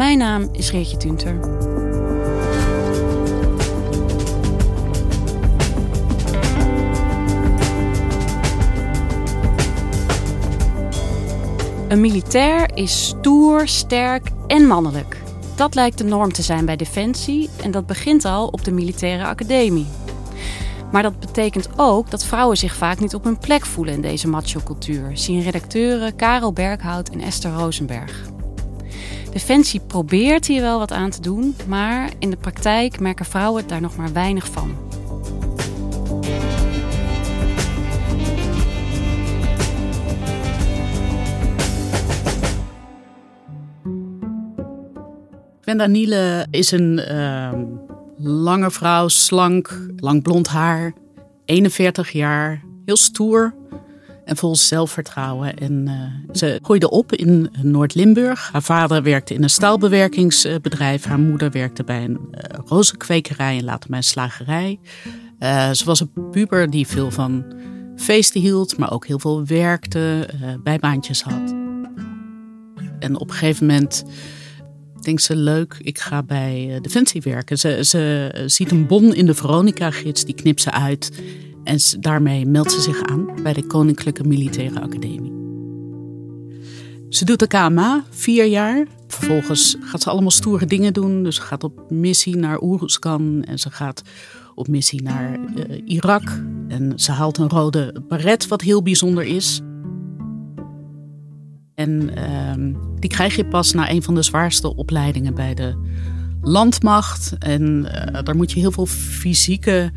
Mijn naam is Reertje Tunter. Een militair is stoer, sterk en mannelijk. Dat lijkt de norm te zijn bij Defensie en dat begint al op de militaire academie. Maar dat betekent ook dat vrouwen zich vaak niet op hun plek voelen in deze macho-cultuur, zien redacteuren Karel Berghout en Esther Rosenberg. Defensie probeert hier wel wat aan te doen, maar in de praktijk merken vrouwen daar nog maar weinig van. Gwenda Niele is een uh, lange vrouw, slank, lang blond haar, 41 jaar, heel stoer en vol zelfvertrouwen. En uh, ze groeide op in Noord-Limburg. Haar vader werkte in een staalbewerkingsbedrijf. Haar moeder werkte bij een uh, rozenkwekerij en later bij een slagerij. Uh, ze was een puber die veel van feesten hield, maar ook heel veel werkte, bijbaantjes had. En op een gegeven moment denkt ze leuk, ik ga bij Defensie werken. Ze, ze ziet een bon in de Veronica-gids, die knipt ze uit. En daarmee meldt ze zich aan bij de Koninklijke Militaire Academie. Ze doet de KMA, vier jaar. Vervolgens gaat ze allemaal stoere dingen doen. Dus ze gaat op missie naar Oeruzkan en ze gaat op missie naar uh, Irak. En ze haalt een rode baret, wat heel bijzonder is. En uh, die krijg je pas na een van de zwaarste opleidingen bij de landmacht. En uh, daar moet je heel veel fysieke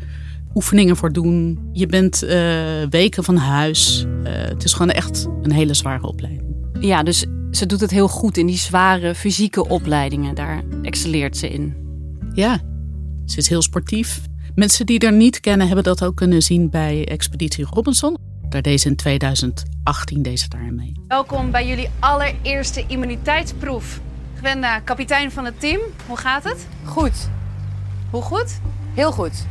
oefeningen voor doen. Je bent uh, weken van huis. Uh, het is gewoon echt een hele zware opleiding. Ja, dus ze doet het heel goed in die zware fysieke opleidingen. Daar excelleert ze in. Ja, ze is heel sportief. Mensen die er niet kennen hebben dat ook kunnen zien bij Expeditie Robinson. Daar deze in 2018 deze daar mee. Welkom bij jullie allereerste immuniteitsproef. Gwenda, kapitein van het team. Hoe gaat het? Goed. Hoe goed? Heel goed.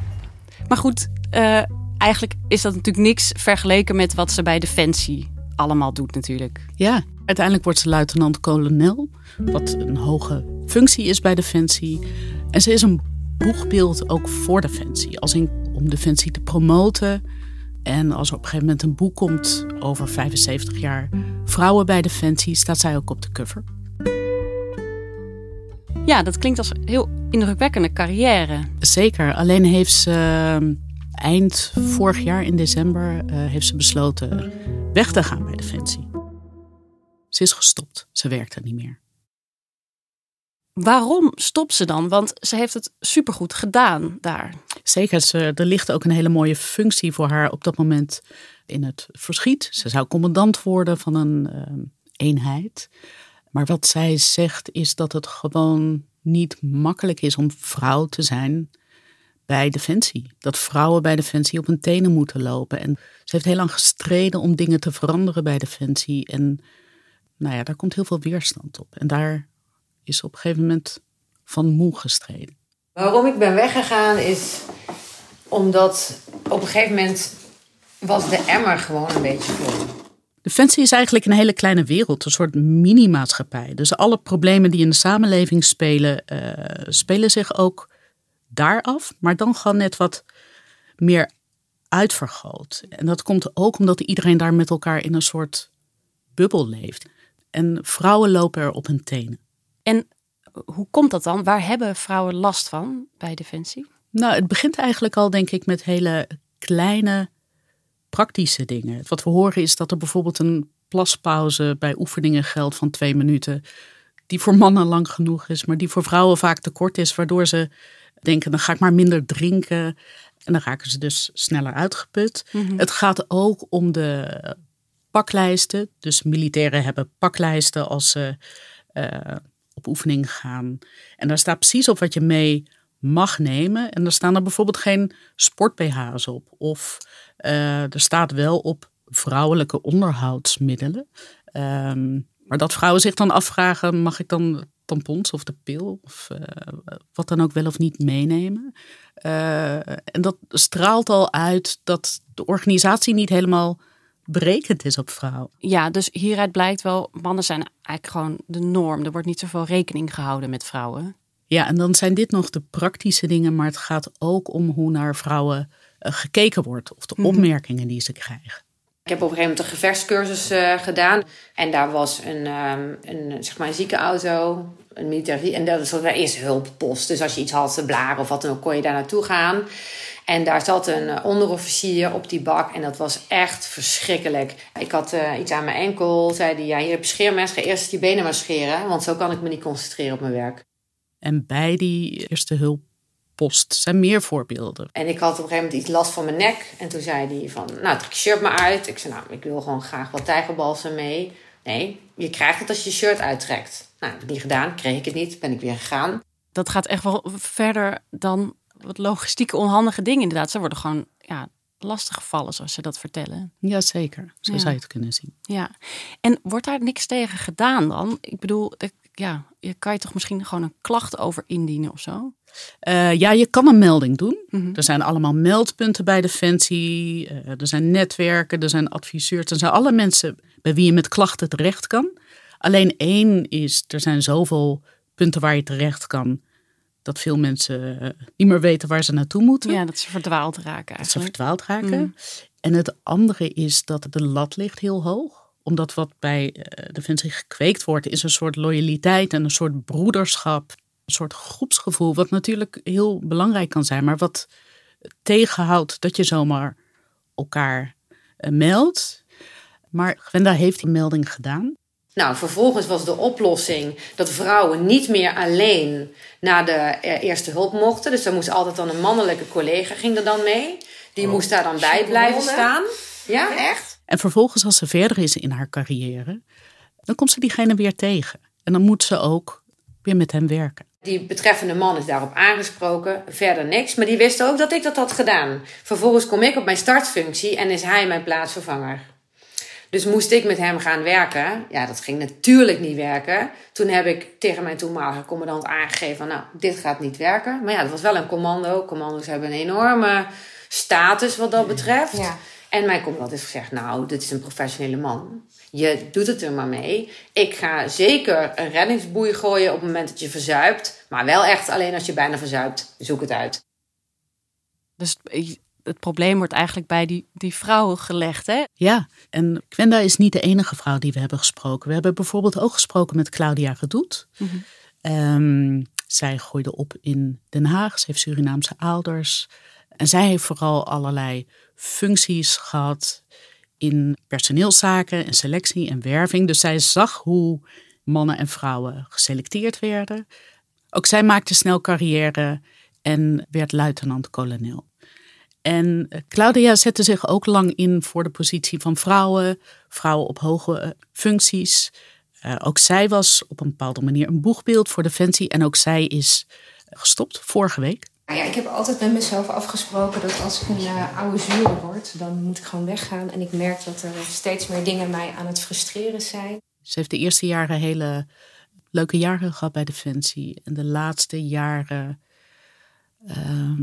Maar goed, uh, eigenlijk is dat natuurlijk niks vergeleken met wat ze bij Defensie allemaal doet natuurlijk. Ja, uiteindelijk wordt ze luitenant-kolonel, wat een hoge functie is bij Defensie. En ze is een boegbeeld ook voor Defensie, als om Defensie te promoten. En als er op een gegeven moment een boek komt over 75 jaar vrouwen bij Defensie, staat zij ook op de cover. Ja, dat klinkt als een heel indrukwekkende carrière. Zeker. Alleen heeft ze uh, eind vorig jaar in december uh, heeft ze besloten weg te gaan bij Defensie. Ze is gestopt. Ze werkt er niet meer. Waarom stopt ze dan? Want ze heeft het supergoed gedaan daar. Zeker, ze, er ligt ook een hele mooie functie voor haar op dat moment in het verschiet. Ze zou commandant worden van een uh, eenheid. Maar wat zij zegt is dat het gewoon niet makkelijk is om vrouw te zijn bij Defensie. Dat vrouwen bij Defensie op hun tenen moeten lopen. En ze heeft heel lang gestreden om dingen te veranderen bij Defensie. En nou ja, daar komt heel veel weerstand op. En daar is ze op een gegeven moment van moe gestreden. Waarom ik ben weggegaan is omdat op een gegeven moment was de emmer gewoon een beetje vol. Defensie is eigenlijk een hele kleine wereld, een soort mini-maatschappij. Dus alle problemen die in de samenleving spelen, uh, spelen zich ook daar af, maar dan gewoon net wat meer uitvergroot. En dat komt ook omdat iedereen daar met elkaar in een soort bubbel leeft. En vrouwen lopen er op hun tenen. En Hoe komt dat dan? Waar hebben vrouwen last van bij Defensie? Nou, het begint eigenlijk al, denk ik, met hele kleine praktische dingen. Wat we horen is dat er bijvoorbeeld een plaspauze bij oefeningen geldt van twee minuten. Die voor mannen lang genoeg is, maar die voor vrouwen vaak te kort is. Waardoor ze denken, dan ga ik maar minder drinken. En dan raken ze dus sneller uitgeput. Mhm. Het gaat ook om de paklijsten. Dus militairen hebben paklijsten als ze eh, op oefening gaan. En daar staat precies op wat je mee mag nemen. En daar staan er bijvoorbeeld geen sport-BH's op. Of eh, er staat wel op vrouwelijke onderhoudsmiddelen. Ehm, maar dat vrouwen zich dan afvragen, mag ik dan tampons of de pil of eh, wat dan ook wel of niet meenemen? Eh, en dat straalt al uit dat de organisatie niet helemaal berekend is op vrouwen. Ja, dus hieruit blijkt wel, mannen zijn eigenlijk gewoon de norm. Er wordt niet zoveel rekening gehouden met vrouwen. Ja, en dan zijn dit nog de praktische dingen, maar het gaat ook om hoe naar vrouwen eh, gekeken wordt of de Mhm. opmerkingen die ze krijgen. Ik heb op een gegeven moment een gevechtscursus eh, gedaan. En daar was een, ehm, een, zeg maar een ziekenauto, een militaire... En dat was een eerste hulppost. Dus als je iets had, te blaren of wat dan ook, kon je daar naartoe gaan. En daar zat een eh, onderofficier op die bak. En dat was echt verschrikkelijk. Ik had eh, iets aan mijn enkel. Zei hij, ja, hier heb je scheermes. Ga eerst je benen maar scheren. Want zo kan ik me niet concentreren op mijn werk. En bij die eerste hulppost zijn meer voorbeelden. En ik had op een gegeven moment iets last van mijn nek. En toen zei hij van, nou trek je shirt maar uit. Ik zei, nou, ik wil gewoon graag wat tijgerbalsen mee. Nee, je krijgt het als je je shirt uittrekt. Nou, dat heb ik niet gedaan. Kreeg ik het niet. Ben ik weer gegaan. Dat gaat echt wel verder dan wat logistieke onhandige dingen inderdaad. Ze worden gewoon ja, lastig gevallen zoals ze dat vertellen. Jazeker, zo Ja. zou je het kunnen zien. Ja, en wordt daar niks tegen gedaan dan? Ik bedoel, ja, je kan je toch misschien gewoon een klacht over indienen of zo? Eh, ja, je kan een melding doen. Mhm. Er zijn allemaal meldpunten bij Defensie. eh, er zijn netwerken, er zijn adviseurs. Er zijn alle mensen bij wie je met klachten terecht kan. Alleen één is, er zijn zoveel punten waar je terecht kan... dat veel mensen eh, niet meer weten waar ze naartoe moeten. Ja, dat ze verdwaald raken dat ze eigenlijk. verdwaald raken. Mm. En het andere is dat de lat ligt heel hoog. Omdat wat bij eh, Defensie gekweekt wordt, is een soort loyaliteit en een soort broederschap. Een soort groepsgevoel, wat natuurlijk heel belangrijk kan zijn, maar wat tegenhoudt dat je zomaar elkaar eh, meldt. Maar Gwenda heeft die melding gedaan. Nou, vervolgens was de oplossing dat vrouwen niet meer alleen naar de eh, eerste hulp mochten. Dus er moest altijd dan een mannelijke collega ging er dan mee. Die moest daar dan bij blijven staan. Ja, echt? En vervolgens, als ze verder is in haar carrière, dan komt ze diegene weer tegen. En dan moet ze ook weer met hem werken. Die betreffende man is daarop aangesproken, verder niks. Maar die wist ook dat ik dat had gedaan. Vervolgens kom ik op mijn startfunctie en is hij mijn plaatsvervanger. Dus moest ik met hem gaan werken. Ja, dat ging natuurlijk niet werken. Toen heb ik tegen mijn toenmalige commandant aangegeven: van, Nou, dit gaat niet werken. Maar ja, dat was wel een commando. Commando's hebben een enorme status wat dat betreft. Ja. En mijn commandant heeft gezegd: Nou, dit is een professionele man. Je doet het er maar mee. Ik ga zeker een reddingsboei gooien op het moment dat je verzuipt. Maar wel echt alleen als je bijna verzuipt. Zoek het uit. Dus het probleem wordt eigenlijk bij die, die vrouwen gelegd, hè? Ja, en Gwenda is niet de enige vrouw die we hebben gesproken. We hebben bijvoorbeeld ook gesproken met Claudia Redoet. Mhm. Ehm, zij groeide op in Den Haag. Ze heeft Surinaamse ouders. En zij heeft vooral allerlei functies gehad in personeelszaken en selectie en werving. Dus zij zag hoe mannen en vrouwen geselecteerd werden. Ook zij maakte snel carrière en werd luitenant-kolonel. En eh, Claudia zette zich ook lang in voor de positie van vrouwen, vrouwen op hoge eh, functies. Uh, ook zij was op een bepaalde manier een boegbeeld voor Defensie en ook zij is gestopt vorige week. Nou ja, ik heb altijd met mezelf afgesproken dat als ik een uh, oude zure word, dan moet ik gewoon weggaan. En ik merk dat er steeds meer dingen mij aan het frustreren zijn. Ze heeft de eerste jaren hele leuke jaren gehad bij Defensie. En de laatste jaren uh,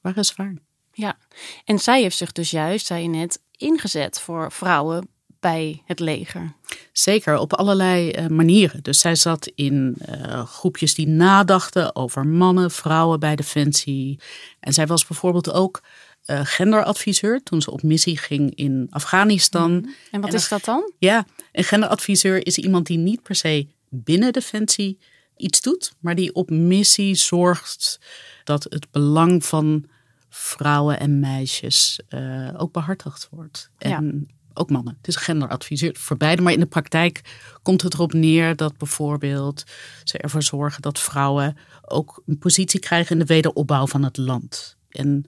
waren zwaar. Ja, en zij heeft zich dus juist, zei je net, ingezet voor vrouwen bij het leger. Zeker, op allerlei uh, manieren. Dus zij zat in uh, groepjes die nadachten over mannen, vrouwen bij Defensie. En zij was bijvoorbeeld ook uh, genderadviseur toen ze op missie ging in Afghanistan. Mm. En wat en is dat dan? Ja, een genderadviseur is iemand die niet per se binnen Defensie iets doet, maar die op missie zorgt dat het belang van vrouwen en meisjes uh, ook behartigd wordt. En ook mannen. Het is genderadviseur voor beide. Maar in de praktijk komt het erop neer dat bijvoorbeeld ze ervoor zorgen dat vrouwen ook een positie krijgen in de wederopbouw van het land. En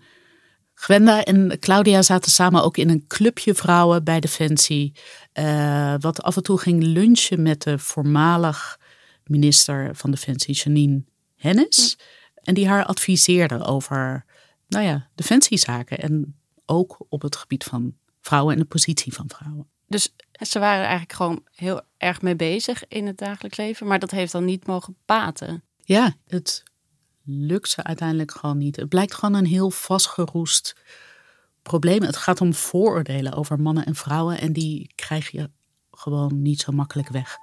Gwenda en Claudia zaten samen ook in een clubje vrouwen bij Defensie. Uh, wat af en toe ging lunchen met de voormalig minister van Defensie, Janine Hennis. En die haar adviseerde over nou ja, defensiezaken. En ook op het gebied van vrouwen en de positie van vrouwen. Dus ze waren eigenlijk gewoon heel erg mee bezig in het dagelijks leven, maar dat heeft dan niet mogen baten. Ja, het lukt ze uiteindelijk gewoon niet. Het blijkt gewoon een heel vastgeroest probleem. Het gaat om vooroordelen over mannen en vrouwen en die krijg je gewoon niet zo makkelijk weg.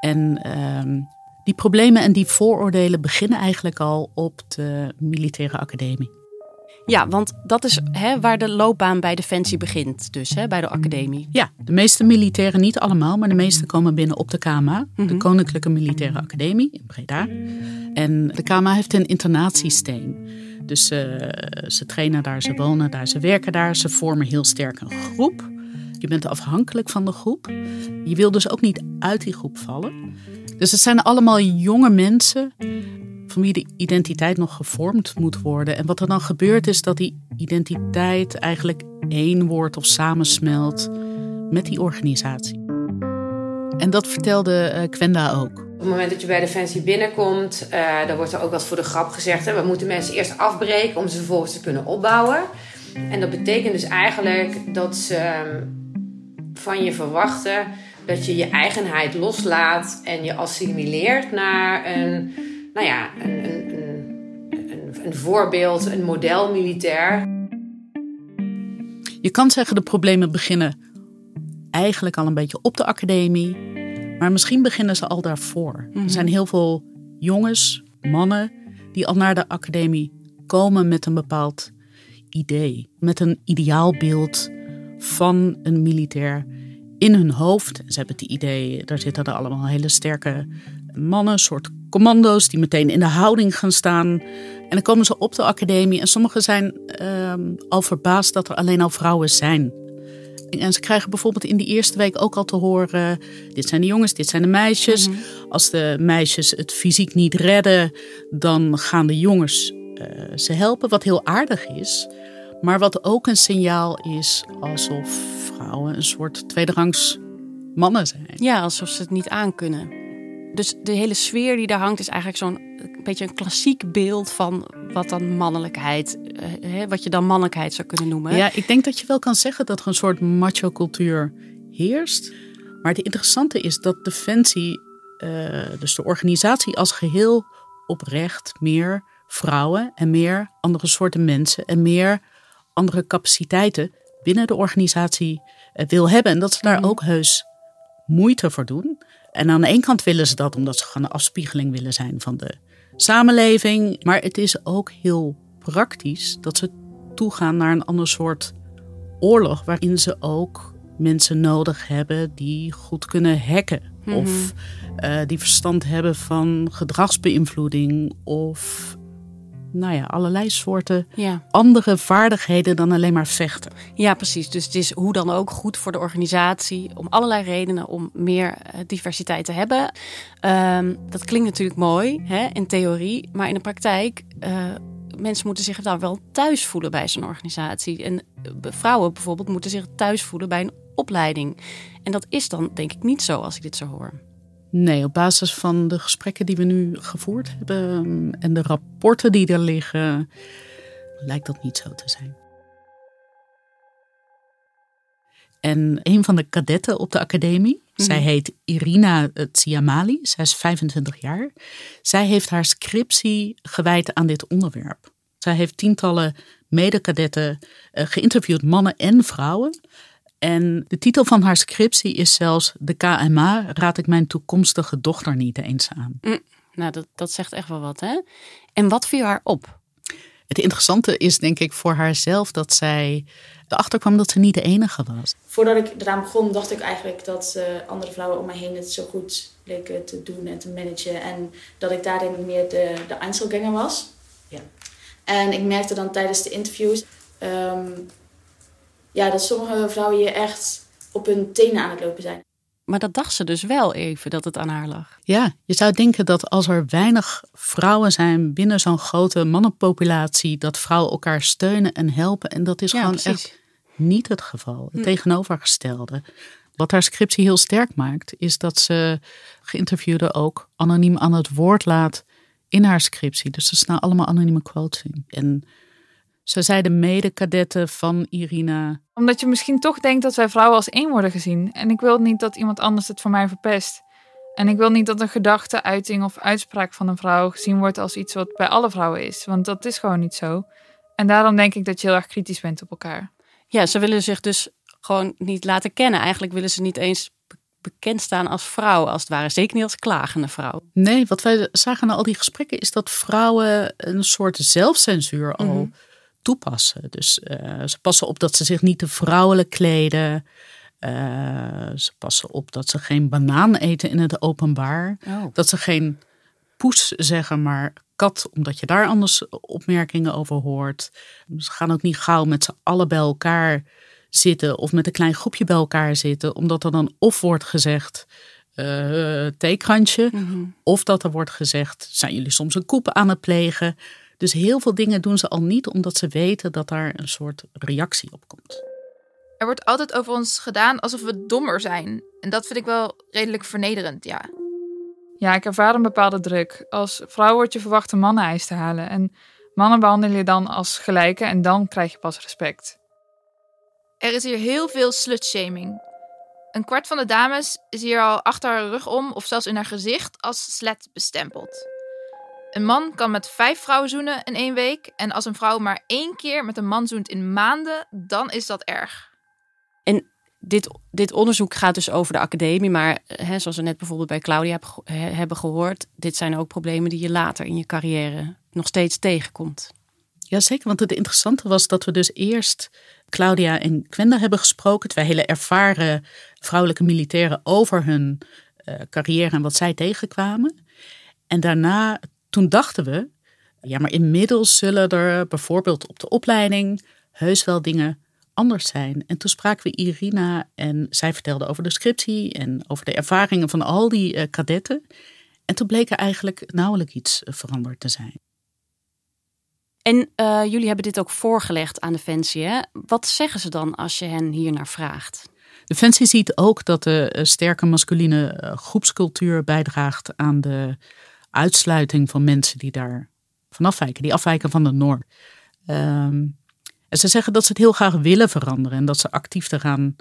En ehm, die problemen en die vooroordelen beginnen eigenlijk al op de militaire academie. Ja, want dat is hè, waar de loopbaan bij Defensie begint, dus hè, bij de academie. Ja, de meeste militairen, niet allemaal, maar de meeste komen binnen op de KMA, de mhm. Koninklijke Militaire Academie in Breda. En de KMA heeft een internatiesysteem. Dus uh, ze trainen daar, ze wonen daar, ze werken daar, ze vormen heel sterk een groep. Je bent afhankelijk van de groep. Je wil dus ook niet uit die groep vallen. Dus het zijn allemaal jonge mensen van wie de identiteit nog gevormd moet worden. En wat er dan gebeurt is dat die identiteit eigenlijk één wordt of samensmelt met die organisatie. En dat vertelde uh, Kwenda ook. Op het moment dat je bij Defensie binnenkomt, uh, dan wordt er ook wat voor de grap gezegd. Hè, we moeten mensen eerst afbreken om ze vervolgens te kunnen opbouwen. En dat betekent dus eigenlijk dat ze ehm, van je verwachten dat je je eigenheid loslaat en je assimileert naar een nou ja, een, een, een, een voorbeeld, een model militair. Je kan zeggen de problemen beginnen eigenlijk al een beetje op de academie. Maar misschien beginnen ze al daarvoor. Er mhm. zijn heel veel jongens, mannen, die al naar de academie komen met een bepaald idee. Met een ideaalbeeld van een militair in hun hoofd. Ze hebben het idee, daar zitten er allemaal hele sterke mannen, soort commando's die meteen in de houding gaan staan. En dan komen ze op de academie en sommigen zijn ehm, al verbaasd dat er alleen al vrouwen zijn. En ze krijgen bijvoorbeeld in die eerste week ook al te horen: dit zijn de jongens, dit zijn de meisjes. Mhm. Als de meisjes het fysiek niet redden, dan gaan de jongens uh, ze helpen, wat heel aardig is. Maar wat ook een signaal is alsof vrouwen een soort tweederangs mannen zijn. Ja, alsof ze het niet aankunnen. Dus de hele sfeer die daar hangt is eigenlijk zo'n beetje een klassiek beeld van wat dan mannelijkheid, uh, wat je dan mannelijkheid zou kunnen noemen. Ja, ik denk dat je wel kan zeggen dat er een soort macho-cultuur heerst. Maar het interessante is dat Defensie, uh, dus de organisatie als geheel, oprecht meer vrouwen en meer andere soorten mensen en meer andere capaciteiten binnen de organisatie uh, wil hebben. En dat ze daar mhm. ook heus moeite voor doen. En aan de ene kant willen ze dat omdat ze gewoon een afspiegeling willen zijn van de samenleving. Maar het is ook heel praktisch dat ze toegaan naar een ander soort oorlog. Waarin ze ook mensen nodig hebben die goed kunnen hacken. Mhm. Of uh, die verstand hebben van gedragsbeïnvloeding. Of nou ja, allerlei soorten andere vaardigheden dan alleen maar vechten. Ja, precies. Dus het is hoe dan ook goed voor de organisatie om allerlei redenen om meer eh, diversiteit te hebben. Um, dat klinkt natuurlijk mooi hè, in theorie, maar in de praktijk. Uh, mensen moeten zich dan wel thuis voelen bij zo'n organisatie. En eh, vrouwen bijvoorbeeld moeten zich thuis voelen bij een opleiding. En dat is dan denk ik niet zo als ik dit zo hoor. Nee, op basis van de gesprekken die we nu gevoerd hebben mm, en de rapporten die er liggen, lijkt dat niet zo te zijn. En een van de kadetten op de academie, mhm. zij heet Irina Tsiamali, zij is 25 jaar. Zij heeft haar scriptie gewijd aan dit onderwerp. Zij heeft tientallen medekadetten uh, geïnterviewd, mannen en vrouwen. En de titel van haar scriptie is zelfs De KMA raad ik mijn toekomstige dochter niet eens aan. Mm, nou, dat, dat zegt echt wel wat, hè? En wat viel haar op? Het interessante is denk ik voor haarzelf dat zij erachter kwam dat ze niet de enige was. Voordat ik eraan begon, dacht ik eigenlijk dat uh, andere vrouwen om me heen het zo goed leken te doen en te managen. En dat ik daarin meer de, de Einzelganger was. Ja. En ik merkte dan tijdens de interviews um, ja, dat sommige vrouwen hier echt op hun tenen aan het lopen zijn. Maar dat dacht ze dus wel even, dat het aan haar lag. Ja, je zou denken dat als er weinig vrouwen zijn binnen zo'n grote mannenpopulatie, dat vrouwen elkaar steunen en helpen. En dat is gewoon echt niet het geval. Het hm. tegenovergestelde. Wat haar scriptie heel sterk maakt, is dat ze geïnterviewden ook anoniem aan het woord laat in haar scriptie. Dus er staan allemaal anonieme quotes in. En ze zei de mede van Irina. Omdat je misschien toch denkt dat wij vrouwen als één worden gezien. En ik wil niet dat iemand anders het voor mij verpest. En ik wil niet dat een gedachte, uiting of uitspraak van een vrouw gezien wordt als iets wat bij alle vrouwen is. Want dat is gewoon niet zo. En daarom denk ik dat je heel erg kritisch bent op elkaar. Ja, ze willen zich dus gewoon niet laten kennen. Eigenlijk willen ze niet eens bekend staan als vrouw, als het ware. Zeker niet als klagende vrouw. Nee, wat wij zagen na al die gesprekken is dat vrouwen een soort zelfcensuur al mhm. Toepassen. Dus uh, ze passen op dat ze zich niet te vrouwelijk kleden. Uh, ze passen op dat ze geen banaan eten in het openbaar. Oh. Dat ze geen poes zeggen, maar kat, omdat je daar anders opmerkingen over hoort. Ze gaan ook niet gauw met z'n allen bij elkaar zitten of met een klein groepje bij elkaar zitten, omdat er dan of wordt gezegd uh, theekrantje, of dat er wordt gezegd, zijn jullie soms een koep aan het plegen? Dus heel veel dingen doen ze al niet omdat ze weten dat daar een soort reactie op komt. Er wordt altijd over ons gedaan alsof we dommer zijn. En dat vind ik wel redelijk vernederend, ja. Ja, ik ervaar een bepaalde druk. Als vrouw word je verwacht een manneneis te halen. En mannen behandelen je dan als gelijke en dan krijg je pas respect. Er is hier heel veel slutshaming. Een kwart van de dames is hier al achter haar rug om of zelfs in haar gezicht als slet bestempeld. Een man kan met vijf vrouwen zoenen in één week. En als een vrouw maar één keer met een man zoent in maanden, dan is dat erg. En dit, dit onderzoek gaat dus over de academie. Maar hè, zoals we net bijvoorbeeld bij Claudia hebben gehoord, dit zijn ook problemen die je later in je carrière nog steeds tegenkomt. Jazeker, want het interessante was dat we dus eerst Claudia en Quenda hebben gesproken. Twee hele ervaren vrouwelijke militairen over hun uh, carrière en wat zij tegenkwamen. En daarna, toen dachten we, ja, maar inmiddels zullen er bijvoorbeeld op de opleiding heus wel dingen anders zijn. En toen spraken we Irina en zij vertelde over de scriptie en over de ervaringen van al die uh, kadetten. En toen bleek er eigenlijk nauwelijks iets veranderd te zijn. En uh, jullie hebben dit ook voorgelegd aan Defensie. Hè? Wat zeggen ze dan als je hen hier naar vraagt? Defensie ziet ook dat de eh, sterke masculine eh, groepscultuur bijdraagt aan de uitsluiting van mensen die daar van afwijken, die afwijken van de norm. Um, en ze zeggen dat ze het heel graag willen veranderen en dat ze actief eraan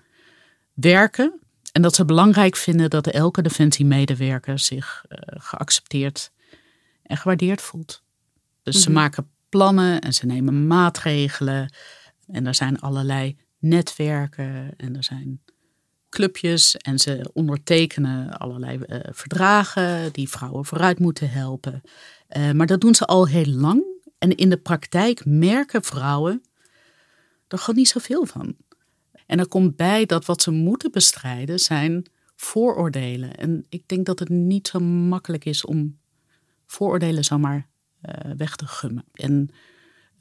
werken. En dat ze belangrijk vinden dat elke defensiemedewerker zich uh, geaccepteerd en gewaardeerd voelt. Dus ze mhm. maken plannen en ze nemen maatregelen. En er zijn allerlei netwerken en er zijn clubjes en ze ondertekenen allerlei uh, verdragen die vrouwen vooruit moeten helpen. Uh, maar dat doen ze al heel lang. En in de praktijk merken vrouwen er gewoon niet zoveel van. En er komt bij dat wat ze moeten bestrijden zijn vooroordelen. En ik denk dat het niet zo makkelijk is om vooroordelen zomaar uh, weg te gummen. En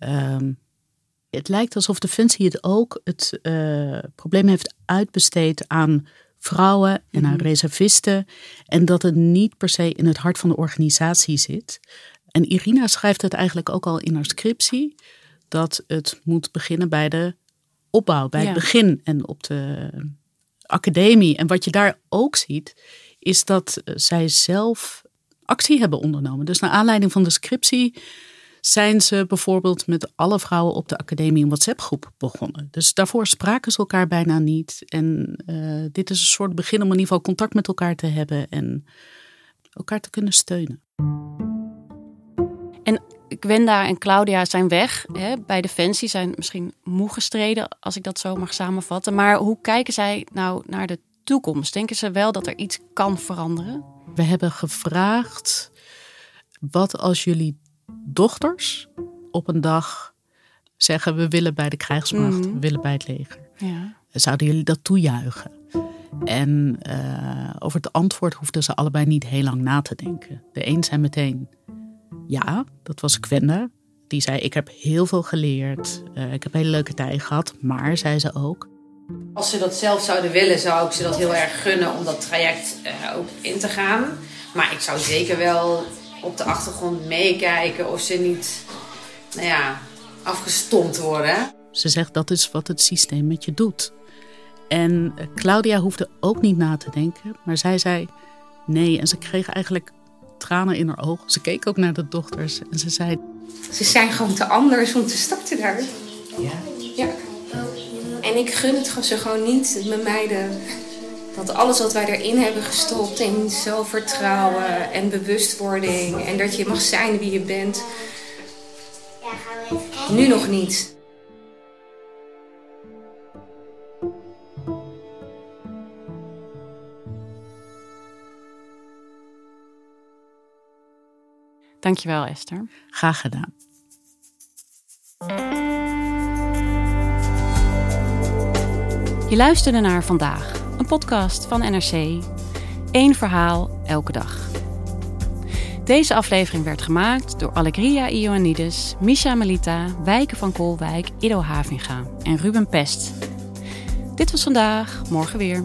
uh, het lijkt alsof Defensie het ook het uh, probleem heeft uitbesteed aan vrouwen en aan mhm. reservisten. En dat het niet per se in het hart van de organisatie zit. En Irina schrijft het eigenlijk ook al in haar scriptie. Dat het moet beginnen bij de opbouw, bij het begin en op de academie. En wat je daar ook ziet, is dat zij zelf actie hebben ondernomen. Dus naar aanleiding van de scriptie zijn ze bijvoorbeeld met alle vrouwen op de academie een WhatsApp-groep begonnen. Dus daarvoor spraken ze elkaar bijna niet. En uh, dit is een soort begin om in ieder geval contact met elkaar te hebben en elkaar te kunnen steunen. En Gwenda en Claudia zijn weg hè, bij Defensie, zijn misschien moe gestreden, als ik dat zo mag samenvatten. Maar hoe kijken zij nou naar de toekomst? Denken ze wel dat er iets kan veranderen? We hebben gevraagd: wat als jullie dochters op een dag zeggen: We willen bij de krijgsmacht, Mhm. we willen bij het leger. Ja. Zouden jullie dat toejuichen? En eh, over het antwoord hoefden ze allebei niet heel lang na te denken. De een zei meteen ja, dat was Gwenda. Die zei: Ik heb heel veel geleerd, eh, ik heb hele leuke tijd gehad. Maar, zei ze ook, Als ze dat zelf zouden willen, zou ik ze dat heel erg gunnen om dat traject eh, ook in te gaan. Maar ik zou zeker wel op de achtergrond meekijken of ze niet, nou ja, afgestompt worden. Ze zegt dat is wat het systeem met je doet. En eh, Claudia hoefde ook niet na te denken, maar zij zei nee. En ze kreeg eigenlijk tranen in haar ogen. Ze keek ook naar de dochters en ze zei: Ze zijn gewoon te anders om te starten daar. Ja. ja. En ik gun het ze gewoon niet, mijn meiden. Dat alles wat wij erin hebben gestopt in zelfvertrouwen en bewustwording. En dat je mag zijn wie je bent. Nu nog niet. Dankjewel, Esther. Graag gedaan. Je luisterde naar Vandaag, podcast van NRC. Eén verhaal elke dag. Deze aflevering werd gemaakt door Allegria Ioannidis, Misha Melita, Wijken van Koolwijk, Ido Havinga en Ruben Pest. Dit was vandaag, morgen weer.